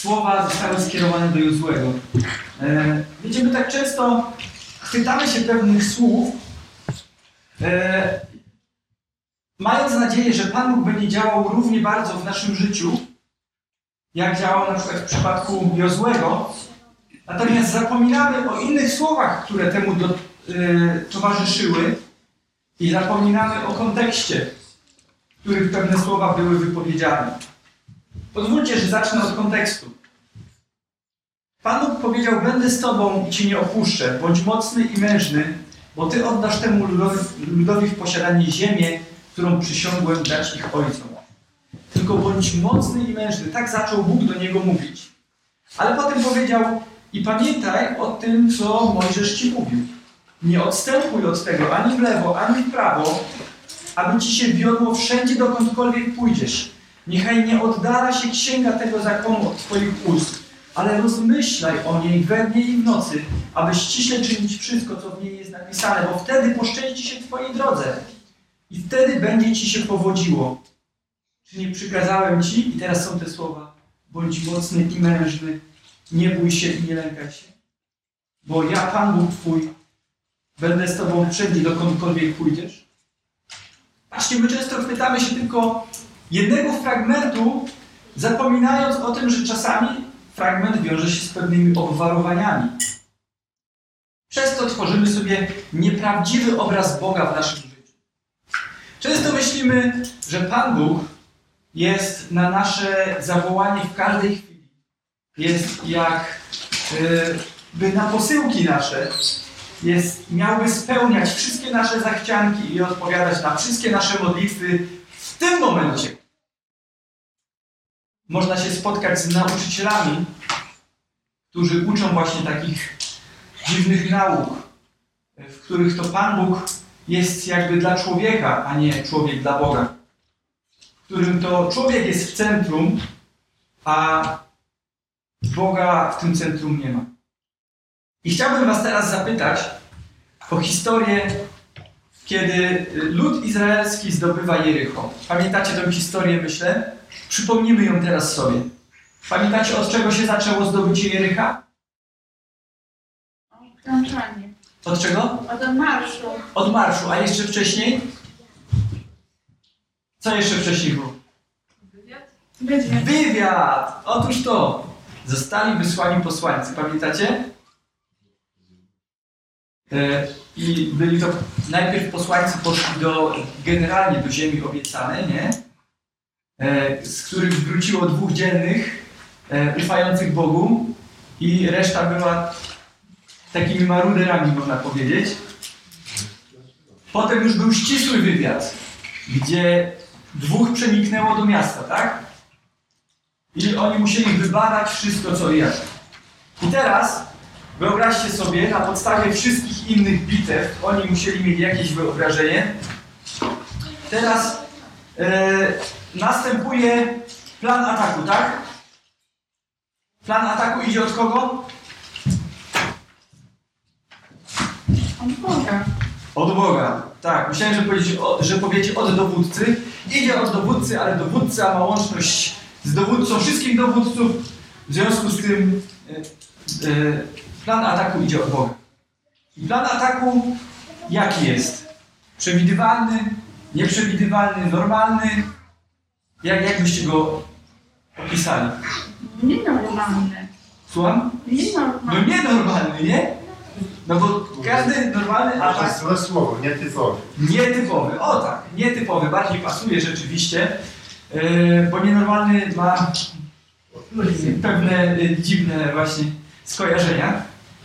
słowa zostały skierowane do Jozłego. E, wiecie, my tak często chwytamy się pewnych słów, e, mając nadzieję, że Pan Bóg będzie działał równie bardzo w naszym życiu, jak działał na przykład w przypadku Jozłego, natomiast zapominamy o innych słowach, które temu do, e, towarzyszyły i zapominamy o kontekście, w którym pewne słowa były wypowiedziane. Pozwólcie, że zacznę od kontekstu. Pan Bóg powiedział, będę z Tobą i Cię nie opuszczę, bądź mocny i mężny, bo Ty oddasz temu ludowi, ludowi w posiadanie ziemię, którą przysiągłem dać ich ojcom. Tylko bądź mocny i mężny. Tak zaczął Bóg do niego mówić. Ale potem powiedział, i pamiętaj o tym, co Mojżesz Ci mówił. Nie odstępuj od tego ani w lewo, ani w prawo, aby Ci się wiodło wszędzie, dokądkolwiek pójdziesz. Niechaj nie oddala się księga tego zakonu od Twoich ust, ale rozmyślaj o niej we dnie i w nocy, aby ściśle czynić wszystko, co w niej jest napisane, bo wtedy poszczęści się Twojej drodze i wtedy będzie Ci się powodziło. Czy nie przykazałem Ci, i teraz są te słowa, bądź mocny i mężny, nie bój się i nie lękaj się, bo ja, Pan Bóg Twój, będę z Tobą wszędzie, dokądkolwiek pójdziesz. Patrzcie, my często chwytamy się tylko jednego fragmentu, zapominając o tym, że czasami fragment wiąże się z pewnymi obwarowaniami. Przez to tworzymy sobie nieprawdziwy obraz Boga w naszym życiu. Często myślimy, że Pan Bóg jest na nasze zawołanie w każdej chwili. Jest jak y, by na posyłki nasze, jest, miałby spełniać wszystkie nasze zachcianki i odpowiadać na wszystkie nasze modlitwy w tym momencie. Można się spotkać z nauczycielami, którzy uczą właśnie takich dziwnych nauk, w których to Pan Bóg jest jakby dla człowieka, a nie człowiek dla Boga. W którym to człowiek jest w centrum, a Boga w tym centrum nie ma. I chciałbym Was teraz zapytać o historię, kiedy lud izraelski zdobywa Jericho. Pamiętacie tę historię, myślę? Przypomnimy ją teraz sobie. Pamiętacie, od czego się zaczęło zdobycie Jericha? Włączanie. Od czego? Od marszu. Od marszu, a jeszcze wcześniej? Co jeszcze wcześniej było? Wywiad. Wywiad! Otóż to. Zostali wysłani posłańcy, pamiętacie? E, I byli to najpierw posłańcy poszli do, generalnie do ziemi obiecanej, nie? E, z których wróciło dwóch dzielnych, e, ufających Bogu i reszta była takimi maruderami, można powiedzieć. Potem już był ścisły wywiad, gdzie dwóch przeniknęło do miasta, tak? I oni musieli wybadać wszystko, co i jak. I teraz wyobraźcie sobie, na podstawie wszystkich innych bitew, oni musieli mieć jakieś wyobrażenie. Teraz następuje plan ataku, tak? Plan ataku idzie od kogo? Od Boga. Od Boga. Tak, myślałem, że, powiecie, o- że powiecie od dowódcy. Idzie od dowódcy, ale dowódca ma łączność z dowódcą wszystkich dowódców. W związku z tym e, e, plan ataku idzie od Boga. I plan ataku jaki jest? Przewidywalny, nieprzewidywalny, normalny? Jak, jak byście go opisali? Nienormalne. Słucham? No Nienormalne. nienormalny, nie? No bo każdy normalny To atak jest złe słowo, nietypowe. Nietypowy, o tak, nietypowy, bardziej pasuje rzeczywiście, yy, bo nienormalny ma pewne yy, dziwne właśnie skojarzenia.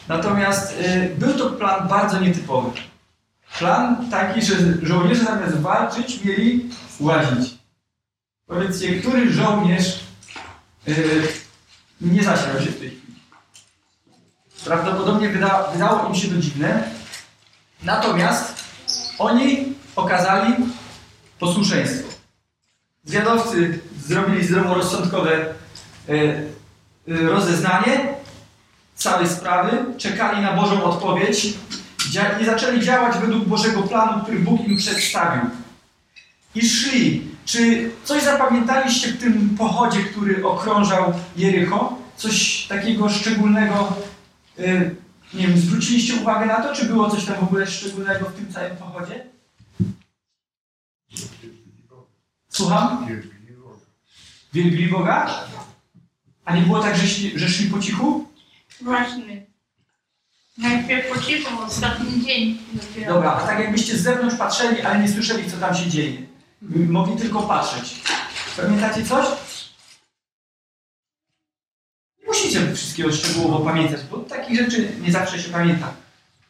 Natomiast yy, był to plan bardzo nietypowy. Plan taki, że żołnierze zamiast walczyć mieli łazić. Powiedzcie, który żołnierz yy, nie zasiał się w tej chwili? Prawdopodobnie wyda, wydało im się to dziwne. Natomiast oni okazali posłuszeństwo. Zwiadowcy zrobili zdroworozsądkowe e, rozeznanie całej sprawy, czekali na Bożą odpowiedź i zaczęli działać według Bożego planu, który Bóg im przedstawił. I szli. Czy coś zapamiętaliście w tym pochodzie, który okrążał Jericho? coś takiego szczególnego? Y, nie wiem, zwróciliście uwagę na to, czy było coś tam w ogóle szczególnego w tym całym pochodzie? Słucham? Wielbili? A nie było tak, że że szli po cichu? Właśnie. Najpierw po cichu, ostatni dzień dopiero. Dobra, a tak jakbyście z zewnątrz patrzyli, ale nie słyszeli, co tam się dzieje. Mogli tylko patrzeć. Pamiętacie coś? Nie musicie wszystkiego szczegółowo pamiętać, bo takich rzeczy nie zawsze się pamięta.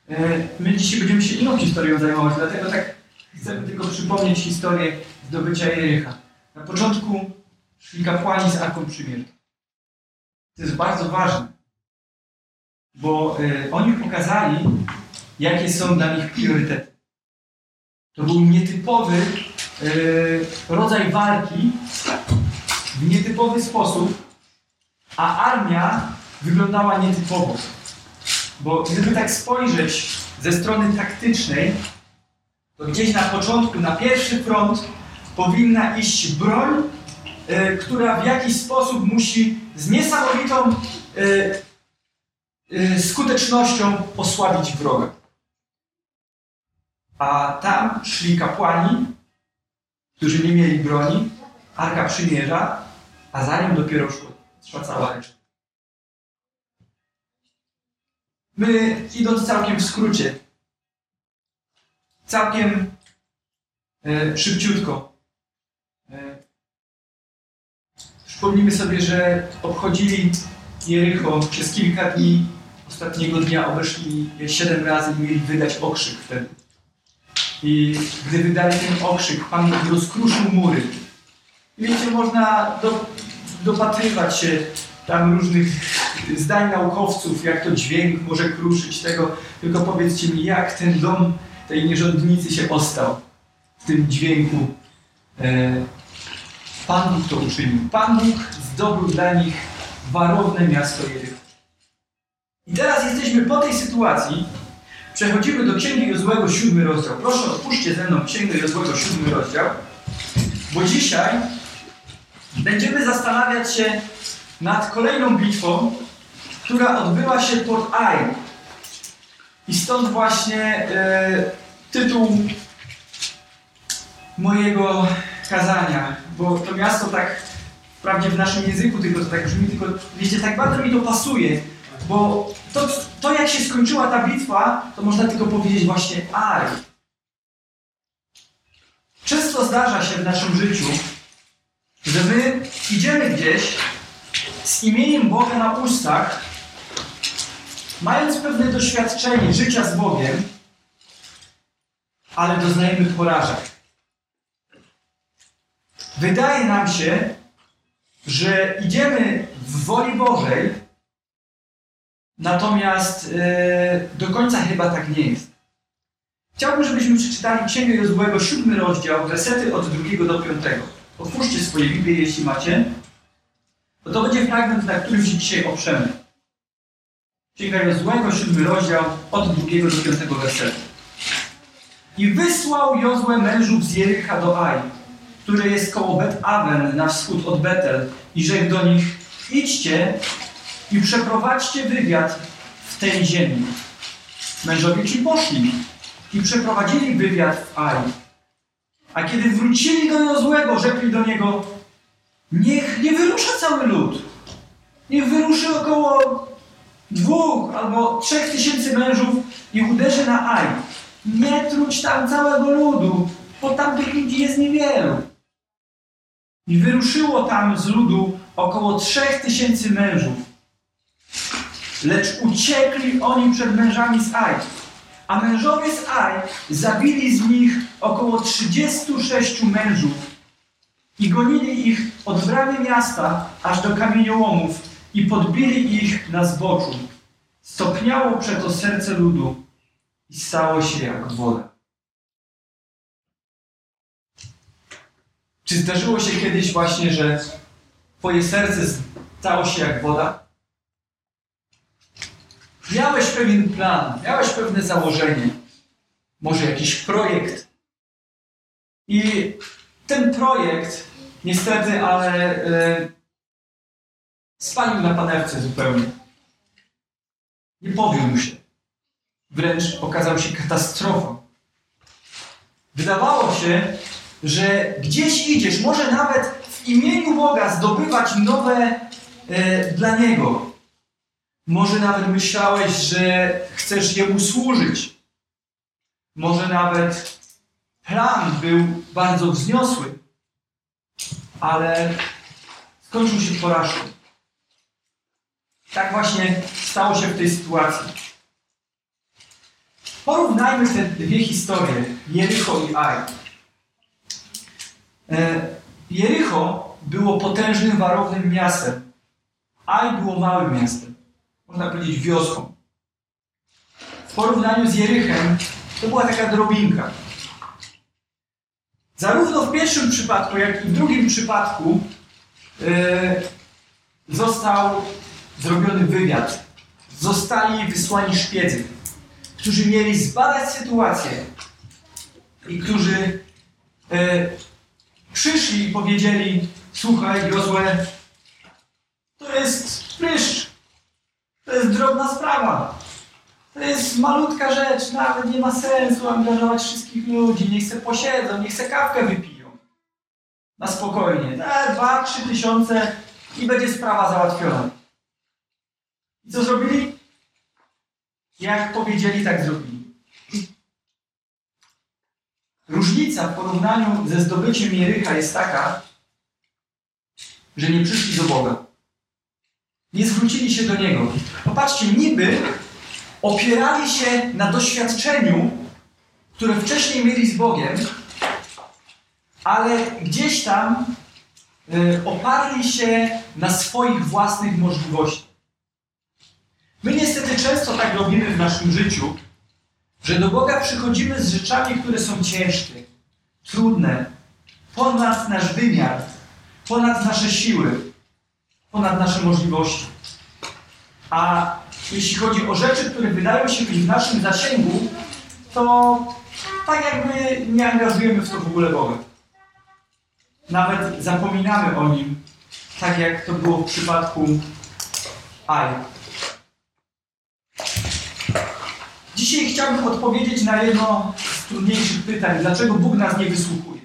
E, My dzisiaj będziemy się inną historią zajmować, dlatego tak chcemy tylko przypomnieć historię zdobycia Jericha. Na początku szli kapłani z Arką Przymierza. To jest bardzo ważne, bo e, oni pokazali, jakie są dla nich priorytety. To był nietypowy e, rodzaj walki w nietypowy sposób, a armia wyglądała nietypowo. Bo gdyby tak spojrzeć ze strony taktycznej, to gdzieś na początku, na pierwszy front powinna iść broń, e, która w jakiś sposób musi z niesamowitą skutecznością osłabić wroga. A tam szli kapłani, którzy nie mieli broni, Arka Przymierza, a za nią dopiero szła cała reszta. My, idąc całkiem w skrócie, całkiem e, szybciutko, e, przypomnimy sobie, że obchodzili Jericho przez kilka dni. Ostatniego dnia obeszli siedem razy i mieli wydać okrzyk wtedy. I gdy wydali ten okrzyk, Pan rozkruszył mury. Wiecie, można do, dopatrywać się tam różnych zdań naukowców, jak to dźwięk może kruszyć tego. Tylko powiedzcie mi, jak ten dom tej nierządnicy się ostał w tym dźwięku. E, Pan Bóg to uczynił. Pan Bóg zdobył dla nich warowne miasto Jericho. I teraz jesteśmy po tej sytuacji. Przechodzimy do Księgi Jozłego, siódmy rozdział. Proszę, otwórzcie ze mną Księgę Jozłego, siódmy rozdział. Bo dzisiaj będziemy zastanawiać się nad kolejną bitwą, która odbyła się pod Ai. I stąd właśnie e, tytuł mojego kazania, bo to miasto tak, wprawdzie w naszym języku tylko to tak brzmi, tylko wiecie, tak bardzo mi to pasuje, bo to, to jak się skończyła ta bitwa, to można tylko powiedzieć właśnie Ai. Często zdarza się w naszym życiu, że my idziemy gdzieś z imieniem Boga na ustach, mając pewne doświadczenie życia z Bogiem, ale doznajemy porażek. Wydaje nam się, że idziemy w woli Bożej, natomiast e, do końca chyba tak nie jest. Chciałbym, żebyśmy przeczytali Księgę Jozłego, siódmy rozdział, wersety od drugiego do piątego. Otwórzcie swoje Biblię, jeśli macie. Bo to będzie fragment, na którym się dzisiaj oprzemy. Księga Jozłego, siódmy rozdział, od drugiego do piątego wersetu. I wysłał Jozue mężów z Jericha do Ai, które jest koło Bet-Awen na wschód od Betel i rzekł do nich, idźcie i przeprowadźcie wywiad w tej ziemi. Mężowie ci poszli i przeprowadzili wywiad w Ai. A kiedy wrócili do Jozłego, rzekli do niego, niech nie wyrusza cały lud. Niech wyruszy około dwóch albo trzech tysięcy mężów i uderzy na Aj. Nie truć tam całego ludu, bo tam tych ludzi jest niewielu. I wyruszyło tam z ludu około trzech tysięcy mężów. Lecz uciekli oni przed mężami z Aj. A mężowie z Aj zabili z nich około 36 mężów i gonili ich od bramy miasta aż do kamieniołomów i podbili ich na zboczu. Stopniało przeto serce ludu i stało się jak woda. Czy zdarzyło się kiedyś właśnie, że twoje serce stało się jak woda? Miałeś pewien plan, miałeś pewne założenie, może jakiś projekt. I ten projekt, niestety, ale e, Spalił na panewce zupełnie. Nie powiódł się. Wręcz okazał się katastrofą. Wydawało się, że gdzieś idziesz, może nawet w imieniu Boga zdobywać nowe e, dla Niego. Może nawet myślałeś, że chcesz Jemu służyć. Może nawet plan był bardzo wzniosły, ale skończył się porażką. Tak właśnie stało się w tej sytuacji. Porównajmy te dwie historie, Jericho i Aj. E, Jericho było potężnym, warownym miastem. Aj było małym miastem. Można powiedzieć wioską. W porównaniu z Jerychem to była taka drobinka. Zarówno w pierwszym przypadku, jak i w drugim przypadku e, został zrobiony wywiad. Zostali wysłani szpiedzy, którzy mieli zbadać sytuację i którzy e, przyszli i powiedzieli: Słuchaj, Jozue, to jest drobna sprawa. To jest malutka rzecz, nawet nie ma sensu angażować wszystkich ludzi. Niech se posiedzą, niech se kawkę wypiją. Na spokojnie. E, dwa, trzy tysiące i będzie sprawa załatwiona. I co zrobili? Jak powiedzieli, tak zrobili. Różnica w porównaniu ze zdobyciem Jericha jest taka, że nie przyszli do Boga. Nie zwrócili się do Niego. Popatrzcie, niby opierali się na doświadczeniu, które wcześniej mieli z Bogiem, ale gdzieś tam y, oparli się na swoich własnych możliwościach. My niestety często tak robimy w naszym życiu, że do Boga przychodzimy z rzeczami, które są ciężkie, trudne, ponad nasz wymiar, ponad nasze siły, ponad nasze możliwości. A jeśli chodzi o rzeczy, które wydają się być w naszym zasięgu, to tak jakby nie angażujemy w to w ogóle Boga. Nawet zapominamy o Nim, tak jak to było w przypadku Aj. Dzisiaj chciałbym odpowiedzieć na jedno z trudniejszych pytań. Dlaczego Bóg nas nie wysłuchuje?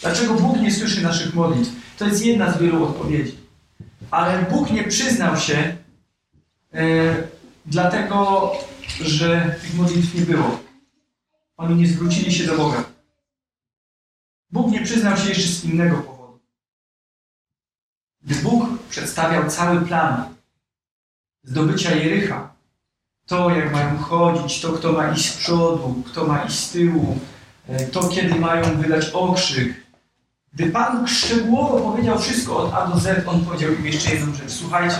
Dlaczego Bóg nie słyszy naszych modlitw? To jest jedna z wielu odpowiedzi. Ale Bóg nie przyznał się, e, dlatego że tych modlitw nie było. Oni nie zwrócili się do Boga. Bóg nie przyznał się jeszcze z innego powodu. Gdy Bóg przedstawiał cały plan zdobycia Jericha, to jak mają chodzić, to kto ma iść z przodu, kto ma iść z tyłu, e, to kiedy mają wydać okrzyk. Gdy Pan szczegółowo powiedział wszystko od A do Z, On powiedział im jeszcze jedną rzecz. Słuchajcie,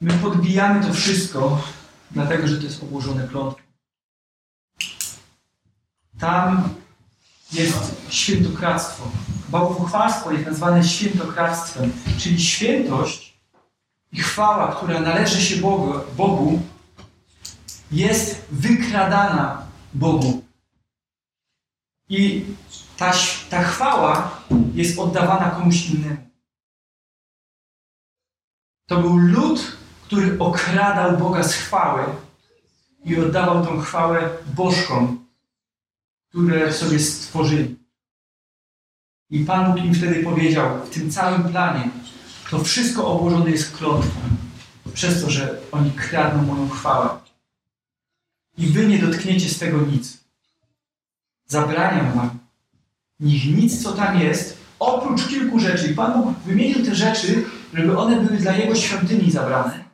my podbijamy to wszystko, dlatego że to jest obłożone klątwą. Tam jest świętokradztwo. Bałwochwalstwo jest nazwane świętokradztwem, czyli świętość i chwała, która należy się Bogu, Bogu jest wykradana Bogu. I ta, ta chwała jest oddawana komuś innemu. To był lud, który okradał Boga z chwały i oddawał tą chwałę bożkom, które sobie stworzyli. I Pan Bóg im wtedy powiedział, w tym całym planie, to wszystko obłożone jest klątwą, przez to, że oni kradną moją chwałę. I wy nie dotkniecie z tego nic. Zabraniam wam. Niech nic, co tam jest, oprócz kilku rzeczy, i Pan Bóg wymienił te rzeczy, żeby one były dla Jego świątyni zabrane,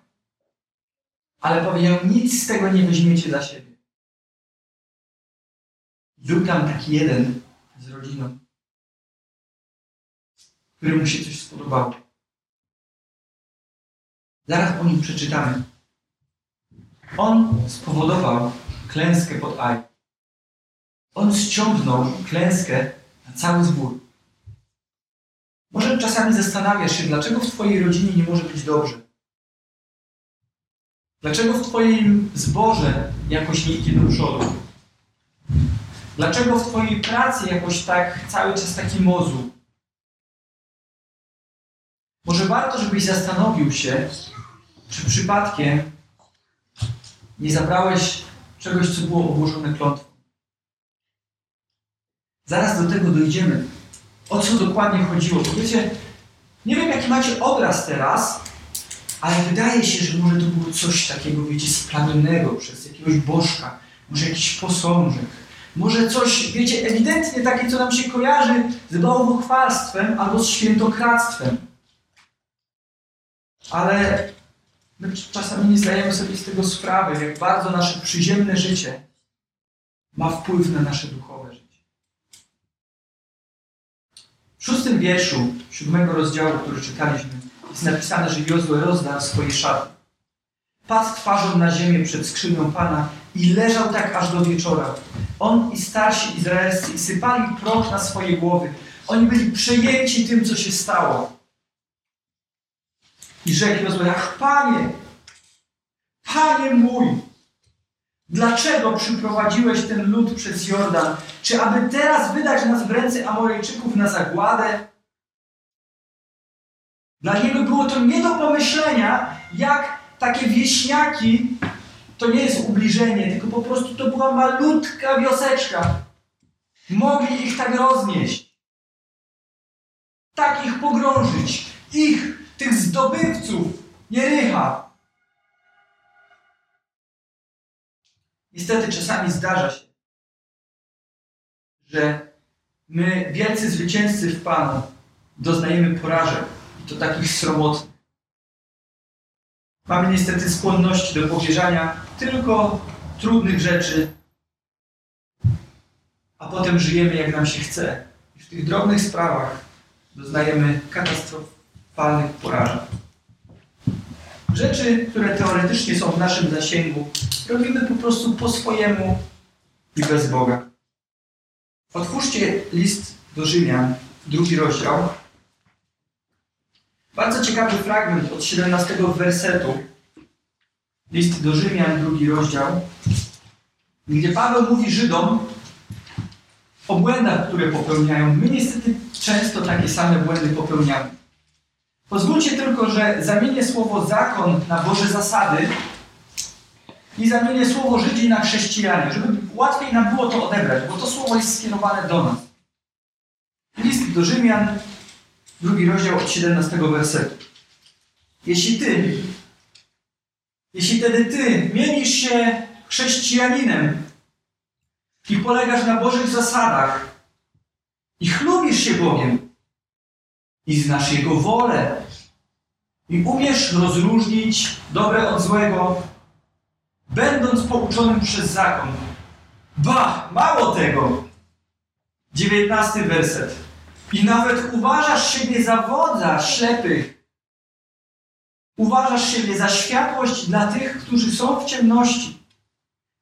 ale powiedział, nic z tego nie weźmiecie dla siebie. Był tam taki jeden z rodziną, któremu się coś spodobało. Zaraz o nim przeczytamy. On spowodował klęskę pod Aj. On ściągnął klęskę na cały zbór. Może czasami zastanawiasz się, dlaczego w Twojej rodzinie nie może być dobrze. Dlaczego w Twoim zborze jakoś nie idzie do przodu? Dlaczego w Twojej pracy jakoś tak cały czas taki mozu? Może warto, żebyś zastanowił się, czy przypadkiem nie zabrałeś czegoś, co było obłożone klątwą. Zaraz do tego dojdziemy. O co dokładnie chodziło? Bo wiecie, nie wiem jaki macie obraz teraz, ale wydaje się, że może to było coś takiego, wiecie, splamionego przez jakiegoś bożka, może jakiś posążek, może coś, wiecie, ewidentnie takie, co nam się kojarzy z bałwochwalstwem albo z świętokradztwem. Ale my czasami nie zdajemy sobie z tego sprawy, jak bardzo nasze przyziemne życie ma wpływ na nasze duchowe życie. W szóstym wierszu siódmego rozdziału, który czytaliśmy, jest napisane, że Jozue rozdarł swoje szaty. Padł twarzą na ziemię przed skrzynią Pana i leżał tak aż do wieczora. On i starsi izraelscy sypali proch na swoje głowy. Oni byli przejęci tym, co się stało. I rzekł Jozue, ach Panie, Panie mój, dlaczego przyprowadziłeś ten lud przez Jordan? Czy aby teraz wydać nas w ręce Amorejczyków na zagładę? Dla niego było to nie do pomyślenia, jak takie wieśniaki, to nie jest ubliżenie, tylko po prostu to była malutka wioseczka. Mogli ich tak roznieść. Tak ich pogrążyć. Ich, tych zdobywców Jerycha. Niestety czasami zdarza się, że my, wielcy zwycięzcy w Panu, doznajemy porażek i to takich sromotnych. Mamy niestety skłonności do powierzania tylko trudnych rzeczy, a potem żyjemy jak nam się chce. I w tych drobnych sprawach doznajemy katastrofalnych porażek. Rzeczy, które teoretycznie są w naszym zasięgu, robimy po prostu po swojemu i bez Boga. Otwórzcie list do Rzymian, drugi rozdział. Bardzo ciekawy fragment od 17 wersetu. List do Rzymian, drugi rozdział, gdzie Paweł mówi Żydom o błędach, które popełniają. My niestety często takie same błędy popełniamy. Pozwólcie tylko, że zamienię słowo zakon na Boże zasady i zamienię słowo Żydzi na chrześcijanie, żeby łatwiej nam było to odebrać, bo to słowo jest skierowane do nas. List do Rzymian, drugi rozdział od 17 wersetu. Jeśli ty, jeśli wtedy ty mienisz się chrześcijaninem i polegasz na Bożych zasadach i chlubisz się Bogiem i znasz Jego wolę i umiesz rozróżnić dobre od złego, będąc pouczonym przez zakon. Ba, mało tego. Dziewiętnasty werset. I nawet uważasz siebie za wodza ślepych. Uważasz siebie za światłość dla tych, którzy są w ciemności.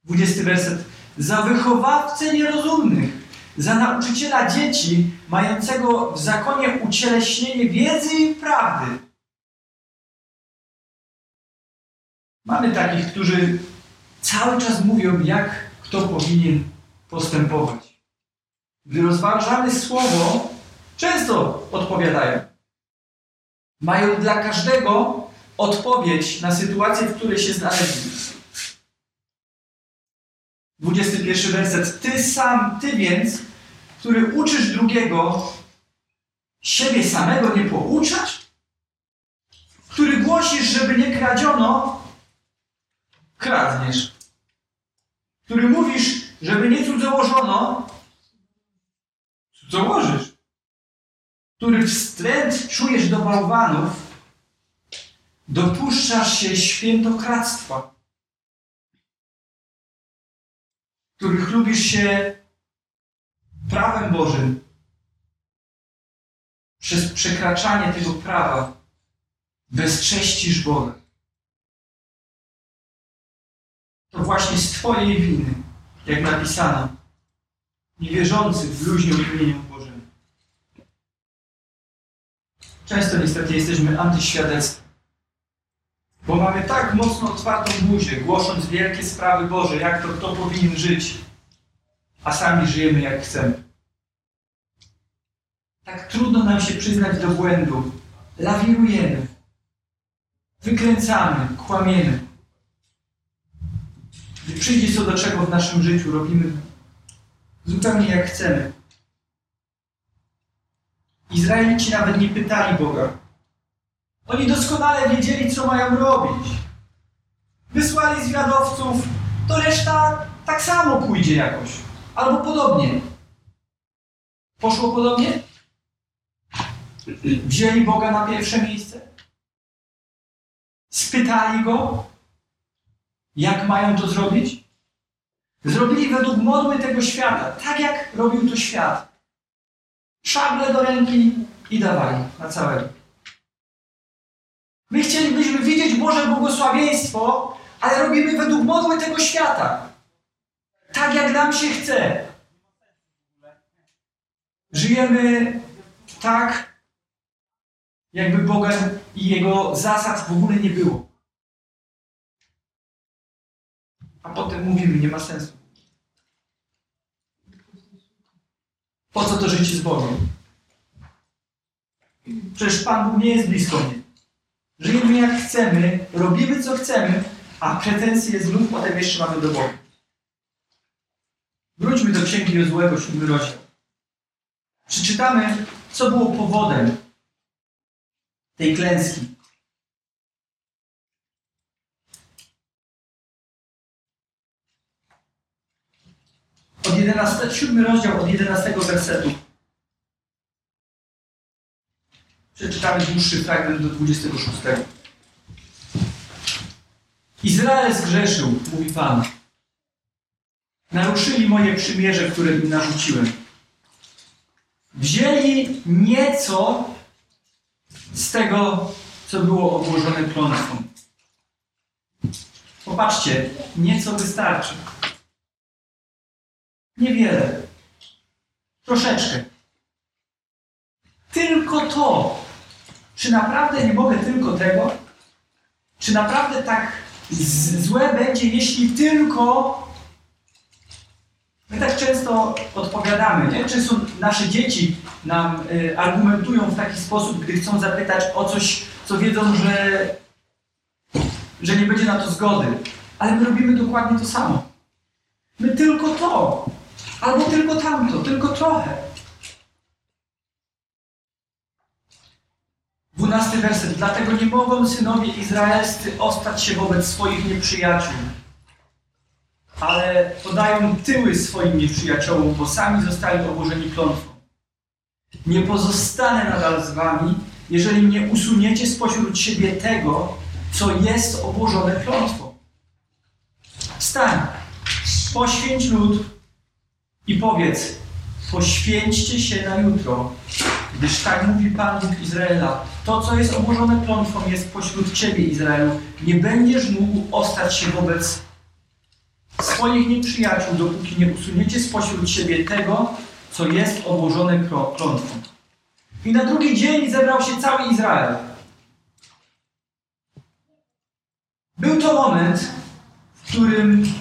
Dwudziesty werset. Za wychowawcę nierozumnych, za nauczyciela dzieci, mającego w zakonie ucieleśnienie wiedzy i prawdy. Mamy takich, którzy cały czas mówią, jak kto powinien postępować. Gdy rozważamy słowo, często odpowiadają. Mają dla każdego odpowiedź na sytuację, w której się znaleźli. 21 werset. Ty sam, ty więc, który uczysz drugiego, siebie samego nie pouczasz? Który głosisz, żeby nie kradziono, kradniesz. Który mówisz, żeby nie cudzołożono, cudzołożysz. Który wstręt czujesz do bałwanów, dopuszczasz się świętokradztwa. Który chlubisz się Bożym przez przekraczanie tego prawa bezcześcisz Boga to właśnie z Twojej winy, jak napisano, niewierzący bluźnią imieniu Bożym. Często niestety jesteśmy antyświadectwem, bo mamy tak mocno otwartą buzię, głosząc wielkie sprawy Boże, jak to kto powinien żyć, a sami żyjemy jak chcemy. Tak trudno nam się przyznać do błędu, lawirujemy, wykręcamy, kłamiemy. Gdy przyjdzie co do czego w naszym życiu, robimy zupełnie jak chcemy. Izraelici nawet nie pytali Boga. Oni doskonale wiedzieli, co mają robić. Wysłali zwiadowców, to reszta tak samo pójdzie jakoś. Albo podobnie. Poszło podobnie? Wzięli Boga na pierwsze miejsce? Spytali Go, jak mają to zrobić? Zrobili według modły tego świata, tak jak robił to świat. Szable do ręki i dawali na całego. My chcielibyśmy widzieć Boże błogosławieństwo, ale robimy według modły tego świata. Tak jak nam się chce. Żyjemy tak, jakby Boga i Jego zasad w ogóle nie było. A potem mówimy, nie ma sensu. Po co to życie z Bogiem? Przecież Pan Bóg nie jest blisko mnie. Żyjemy jak chcemy, robimy co chcemy, a pretensje znów potem jeszcze mamy do Boga. Wróćmy do Księgi Jozłego, siódmy rozdział. Przeczytamy, co było powodem tej klęski. Od 11, siódmy rozdział od 11 wersetu. Przeczytamy dłuższy fragment do 26. Izrael zgrzeszył, mówi Pan. Naruszyli moje przymierze, które im narzuciłem. Wzięli nieco z tego, co było obłożone klątwą. Popatrzcie, nieco wystarczy. Niewiele. Troszeczkę. Tylko to. Czy naprawdę nie mogę tylko tego? Czy naprawdę tak złe będzie, jeśli tylko. My tak często odpowiadamy, nie? Często nasze dzieci nam y, argumentują w taki sposób, gdy chcą zapytać o coś, co wiedzą, że, że nie będzie na to zgody. Ale my robimy dokładnie to samo. My tylko to, albo tylko tamto, tylko trochę. Dwunasty werset. Dlatego nie mogą synowie izraelscy ostać się wobec swoich nieprzyjaciół, ale podają tyły swoim nieprzyjaciołom, bo sami zostali obłożeni klątwą. Nie pozostanę nadal z wami, jeżeli nie usuniecie spośród siebie tego, co jest obłożone klątwą. Wstań, poświęć lud i powiedz, poświęćcie się na jutro, gdyż tak mówi Pan Bóg Izraela, to, co jest obłożone klątwą, jest pośród Ciebie, Izraelu. Nie będziesz mógł ostać się wobec swoich nieprzyjaciół, dopóki nie usuniecie spośród siebie tego, co jest obłożone klątwą. I na drugi dzień zebrał się cały Izrael. Był to moment, w którym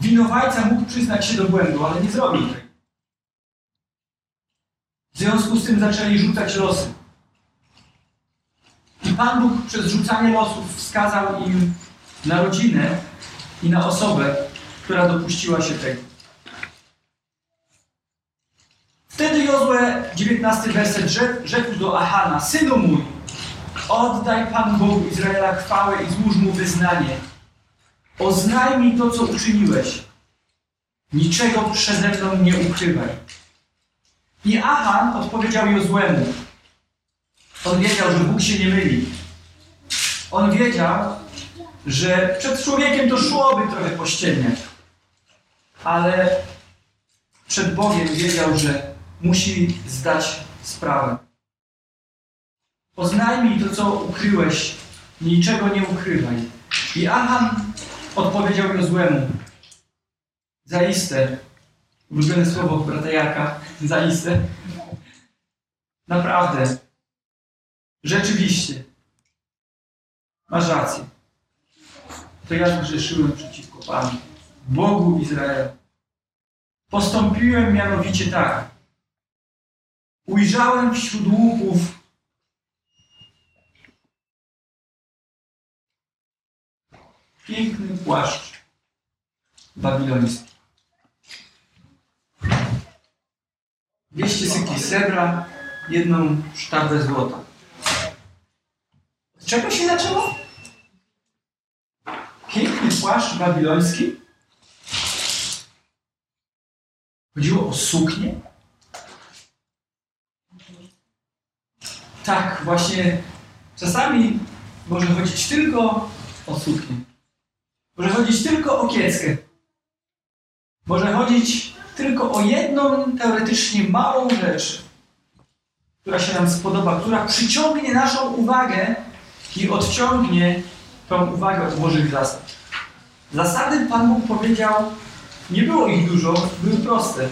winowajca mógł przyznać się do błędu, ale nie zrobił tego. W związku z tym zaczęli rzucać losy. I Pan Bóg przez rzucanie losów wskazał im na rodzinę i na osobę, która dopuściła się tego. Wtedy Jozue, 19 werset, rzekł do Ahana, Synu mój, oddaj Panu Bogu Izraela chwałę i złóż Mu wyznanie. Oznajmij to, co uczyniłeś. Niczego przeze mną nie ukrywaj. I Achan odpowiedział Jozłemu. On wiedział, że Bóg się nie myli. On wiedział, że przed człowiekiem to szłoby trochę pościelniać. Ale przed Bogiem wiedział, że musi zdać sprawę. Oznajmij to, co ukryłeś, niczego nie ukrywaj. I Achan odpowiedział Jozłemu. Zaiste, ulubione słowo brata Jarka, zaiste. Naprawdę, rzeczywiście, masz rację to ja zgrzeszyłem przeciwko Panu, Bogu Izraela. Postąpiłem mianowicie tak. Ujrzałem wśród łupów piękny płaszcz babiloński. 200 sykli srebra, jedną sztabę złota. Z czego się zaczęło? Płaszcz babiloński. Chodziło o suknię? Tak, właśnie czasami może chodzić tylko o suknię. Może chodzić tylko o kieckę. Może chodzić tylko o jedną teoretycznie małą rzecz, która się nam spodoba, która przyciągnie naszą uwagę i odciągnie tą uwagę od Bożych zasad. Zasady Pan Bóg powiedział, nie było ich dużo, były proste.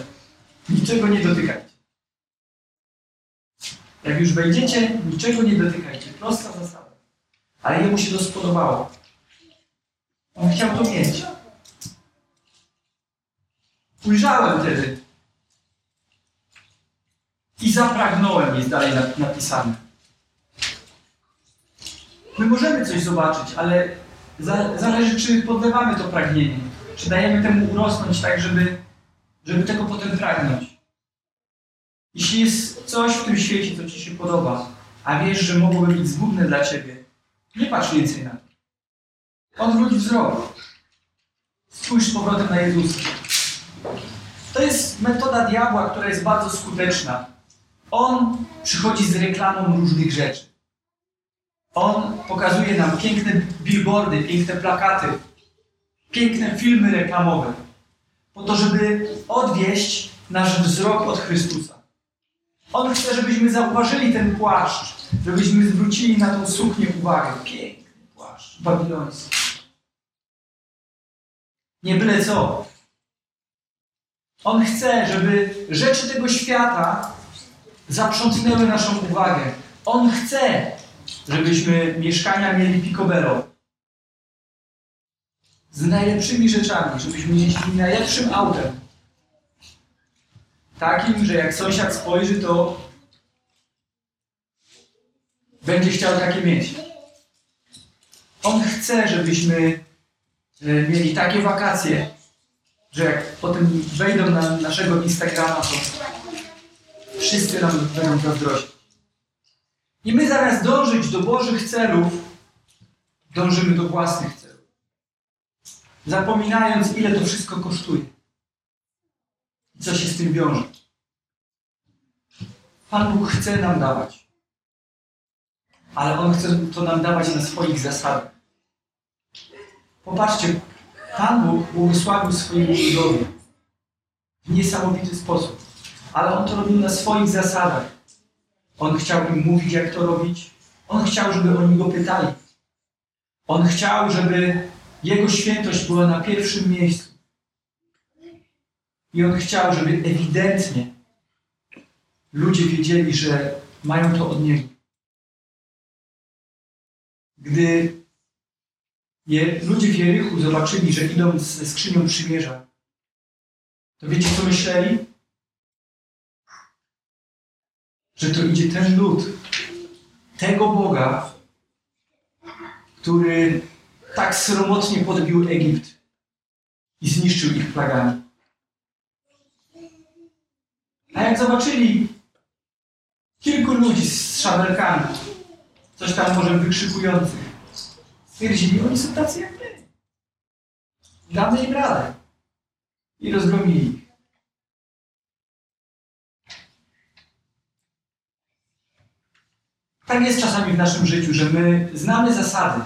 Niczego nie dotykajcie. Jak już wejdziecie, niczego nie dotykajcie. Prosta zasada. Ale jemu się to spodobało. On chciał to mieć. Ujrzałem wtedy. I zapragnąłem, jest dalej napisane. My możemy coś zobaczyć, ale zależy, czy podlewamy to pragnienie. Czy dajemy temu urosnąć tak, żeby, żeby tego potem pragnąć. Jeśli jest coś w tym świecie, co Ci się podoba, a wiesz, że mogłoby być zgubne dla Ciebie, nie patrz więcej na to. Odwróć wzrok. Spójrz z powrotem na Jezusa. To jest metoda diabła, która jest bardzo skuteczna. On przychodzi z reklamą różnych rzeczy. On pokazuje nam piękne billboardy, piękne plakaty, piękne filmy reklamowe, po to, żeby odwieść nasz wzrok od Chrystusa. On chce, żebyśmy zauważyli ten płaszcz, żebyśmy zwrócili na tą suknię uwagę. Piękny płaszcz babiloński. Nie byle co. On chce, żeby rzeczy tego świata zaprzątnęły naszą uwagę. On chce, żebyśmy mieszkania mieli picobello. Z najlepszymi rzeczami, żebyśmy jeździli najlepszym autem. Takim, że jak sąsiad spojrzy, to będzie chciał takie mieć. On chce, żebyśmy e, mieli takie wakacje, że jak potem wejdą na naszego Instagrama, to wszyscy nam będą zazdrościć. I my zamiast dążyć do Bożych celów, dążymy do własnych celów. Zapominając, ile to wszystko kosztuje. I co się z tym wiąże. Pan Bóg chce nam dawać. Ale On chce to nam dawać na swoich zasadach. Popatrzcie, Pan Bóg błogosławił swojemu ludowi w niesamowity sposób. Ale On to robił na swoich zasadach. On chciał im mówić, jak to robić. On chciał, żeby oni go pytali. On chciał, żeby Jego świętość była na pierwszym miejscu. I On chciał, żeby ewidentnie ludzie wiedzieli, że mają to od Niego. Gdy ludzie w Jerichu zobaczyli, że idą ze skrzynią przymierza, to wiecie, co myśleli? Że to idzie ten lud, tego Boga, który tak sromotnie podbił Egipt i zniszczył ich plagami. A jak zobaczyli kilku ludzi z szabelkami, coś tam może wykrzykujących, stwierdzili, oni są tacy jak my. Damy im radę. I rozgromili ich. Tak jest czasami w naszym życiu, że my znamy zasady.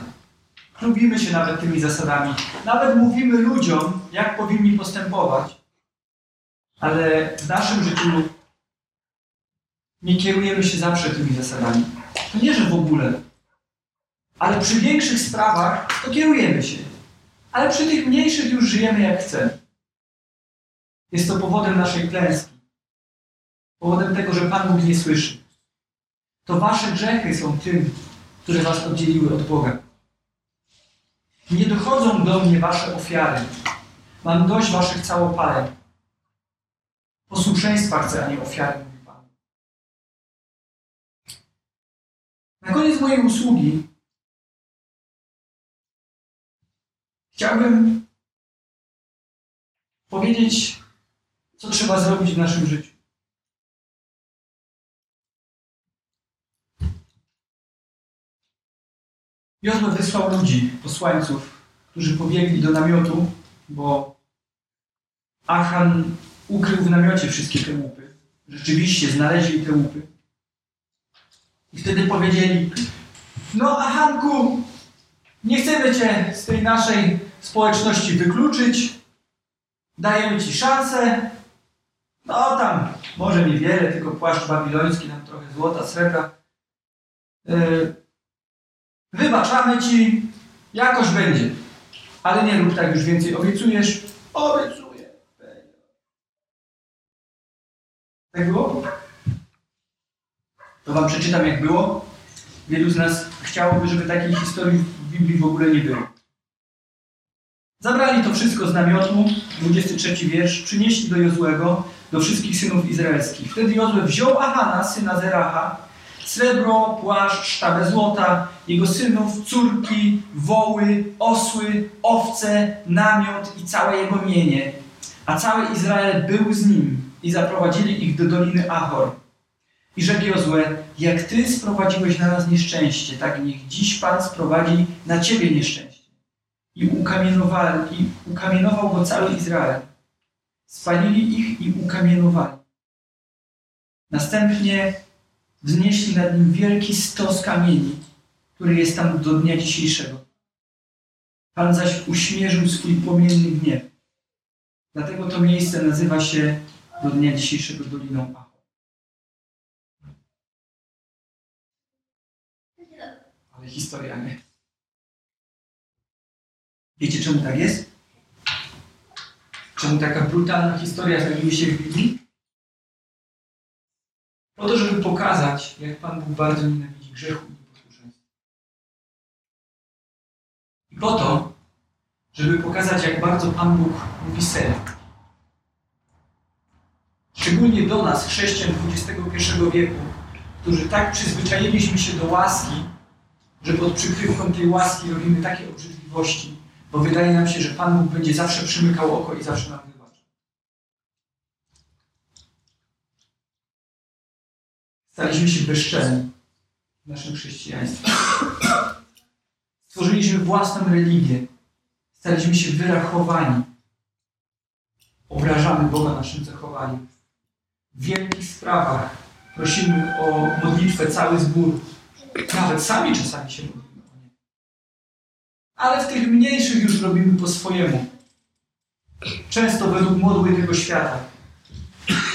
Lubimy się nawet tymi zasadami. Nawet mówimy ludziom, jak powinni postępować. Ale w naszym życiu nie kierujemy się zawsze tymi zasadami. To nie, że w ogóle. Ale przy większych sprawach to kierujemy się. Ale przy tych mniejszych już żyjemy jak chcemy. Jest to powodem naszej klęski. Powodem tego, że Pan Bóg nie słyszy. To wasze grzechy są tym, które was oddzieliły od Boga. Nie dochodzą do mnie wasze ofiary. Mam dość waszych całopaleń. Posłuszeństwa chcę, a nie ofiary. Na koniec mojej usługi chciałbym powiedzieć, co trzeba zrobić w naszym życiu. Jozue wysłał ludzi, posłańców, którzy pobiegli do namiotu, bo Achan ukrył w namiocie wszystkie te łupy. Rzeczywiście znaleźli te łupy. I wtedy powiedzieli, no Achanku, nie chcemy cię z tej naszej społeczności wykluczyć. Dajemy ci szansę. No tam, może niewiele, tylko płaszcz babiloński, tam trochę złota, srebra. Yy, wybaczamy ci, jakoś będzie. Ale nie rób tak już więcej, obiecujesz? Obiecuję. Tak było? To wam przeczytam jak było. Wielu z nas chciałoby, żeby takiej historii w Biblii w ogóle nie było. Zabrali to wszystko z namiotu, 23 wiersz, przynieśli do Jozłego, do wszystkich synów izraelskich. Wtedy Jozue wziął Ahana, syna Zeracha, srebro, płaszcz, sztabę złota, jego synów, córki, woły, osły, owce, namiot i całe jego mienie. A cały Izrael był z nim i zaprowadzili ich do doliny Ahor. I rzekł Jozue, jak Ty sprowadziłeś na nas nieszczęście, tak niech dziś Pan sprowadzi na Ciebie nieszczęście. I, ukamienowali, i ukamienował go cały Izrael. Spalili ich i ukamienowali. Następnie wznieśli nad nim wielki stos kamieni, który jest tam do dnia dzisiejszego. Pan zaś uśmierzył swój płomienny gniew. Dlatego to miejsce nazywa się do dnia dzisiejszego Doliną Ahor. Ale historia nie. Wiecie czemu tak jest? Czemu taka brutalna historia znajduje się w Biblii? Po to, żeby pokazać, jak Pan Bóg bardzo nienawidzi grzechu i nieposłuszeństwa. I po to, żeby pokazać, jak bardzo Pan Bóg mówi. Szczególnie do nas, chrześcijan XXI wieku, którzy tak przyzwyczailiśmy się do łaski, że pod przykrywką tej łaski robimy takie obrzydliwości, bo wydaje nam się, że Pan Bóg będzie zawsze przymykał oko i zawsze nam wybaczy. Staliśmy się bezczelni w naszym chrześcijaństwie. Stworzyliśmy własną religię. Staliśmy się wyrachowani. Obrażamy Boga naszym zachowaniem. W wielkich sprawach prosimy o modlitwę cały zbór. Nawet sami czasami się modlimy. Ale w tych mniejszych już robimy po swojemu. Często według modły tego świata.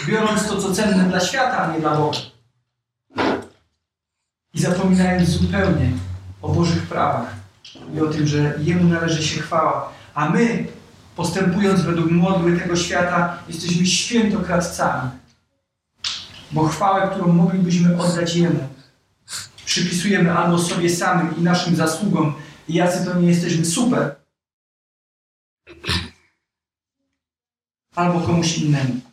Biorąc to, co cenne dla świata, a nie dla Boga. I zapominając zupełnie o Bożych prawach i o tym, że Jemu należy się chwała. A my, postępując według modły tego świata, jesteśmy świętokradcami. Bo chwałę, którą moglibyśmy oddać Jemu, przypisujemy albo sobie samym i naszym zasługom, i jacy to nie jesteśmy super, albo komuś innemu.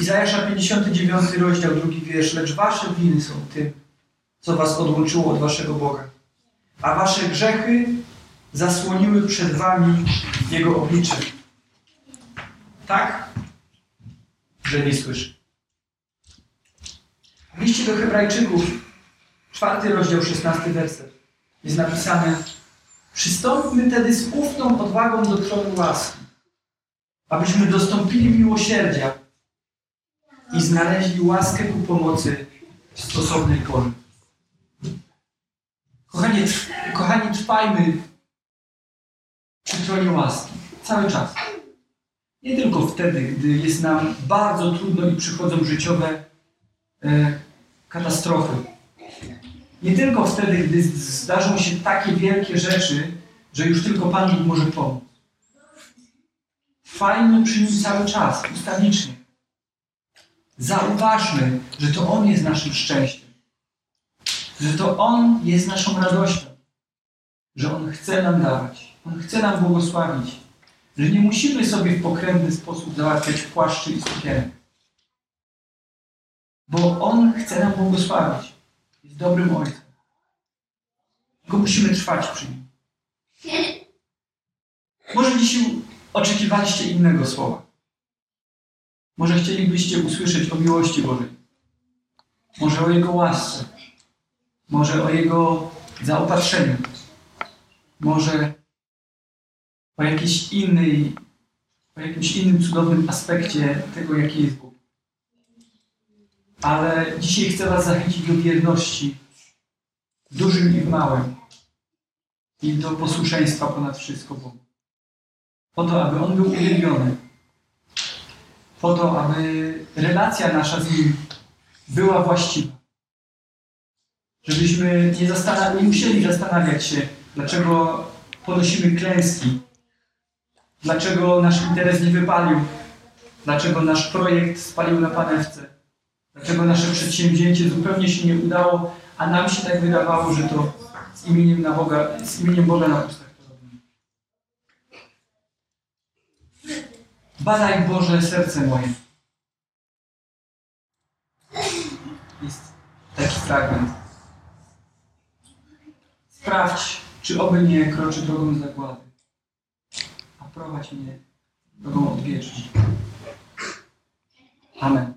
Izajasza 59 rozdział, drugi wiersz. Lecz wasze winy są tym, co was odłączyło od waszego Boga. A wasze grzechy zasłoniły przed wami Jego oblicze. Tak, że nie słyszy. W liście do Hebrajczyków, czwarty rozdział, szesnasty werset, jest napisane Przystąpmy tedy z ufną odwagą do tronu łaski, abyśmy dostąpili miłosierdzia i znaleźli łaskę ku pomocy w stosownej porze. Kochani, kochani, trwajmy przy tronie łaski cały czas. Nie tylko wtedy, gdy jest nam bardzo trudno i przychodzą życiowe e, katastrofy. Nie tylko wtedy, gdy zdarzą się takie wielkie rzeczy, że już tylko Pan Bóg może pomóc. Trwajmy przy nim cały czas, ustawicznie. Zauważmy, że to On jest naszym szczęściem. Że to On jest naszą radością. Że On chce nam dawać. On chce nam błogosławić. Że nie musimy sobie w pokrętny sposób załatwiać płaszczy i sukienek. Bo On chce nam błogosławić. Jest dobrym Ojcem. Tylko musimy trwać przy Nim. Może dzisiaj oczekiwaliście innego słowa. Może chcielibyście usłyszeć o miłości Bożej. Może o Jego łasce. Może o Jego zaopatrzeniu. Może o jakiejś innej, o jakimś innym cudownym aspekcie tego, jaki jest Bóg. Ale dzisiaj chcę Was zachęcić do wierności w dużym i w małym i do posłuszeństwa ponad wszystko Bogu. Po to, aby On był uwielbiony. Po to, aby relacja nasza z Nim była właściwa. Żebyśmy nie, nie musieli zastanawiać się, dlaczego ponosimy klęski, dlaczego nasz interes nie wypalił, dlaczego nasz projekt spalił na panewce, dlaczego nasze przedsięwzięcie zupełnie się nie udało, a nam się tak wydawało, że to z imieniem, na Boga, z imieniem Boga na ustach to robimy. Badaj Boże serce moje. Jest taki fragment. Sprawdź, czy oby nie kroczy drogą zagłady, a prowadź mnie drogą odwieczną. Amen.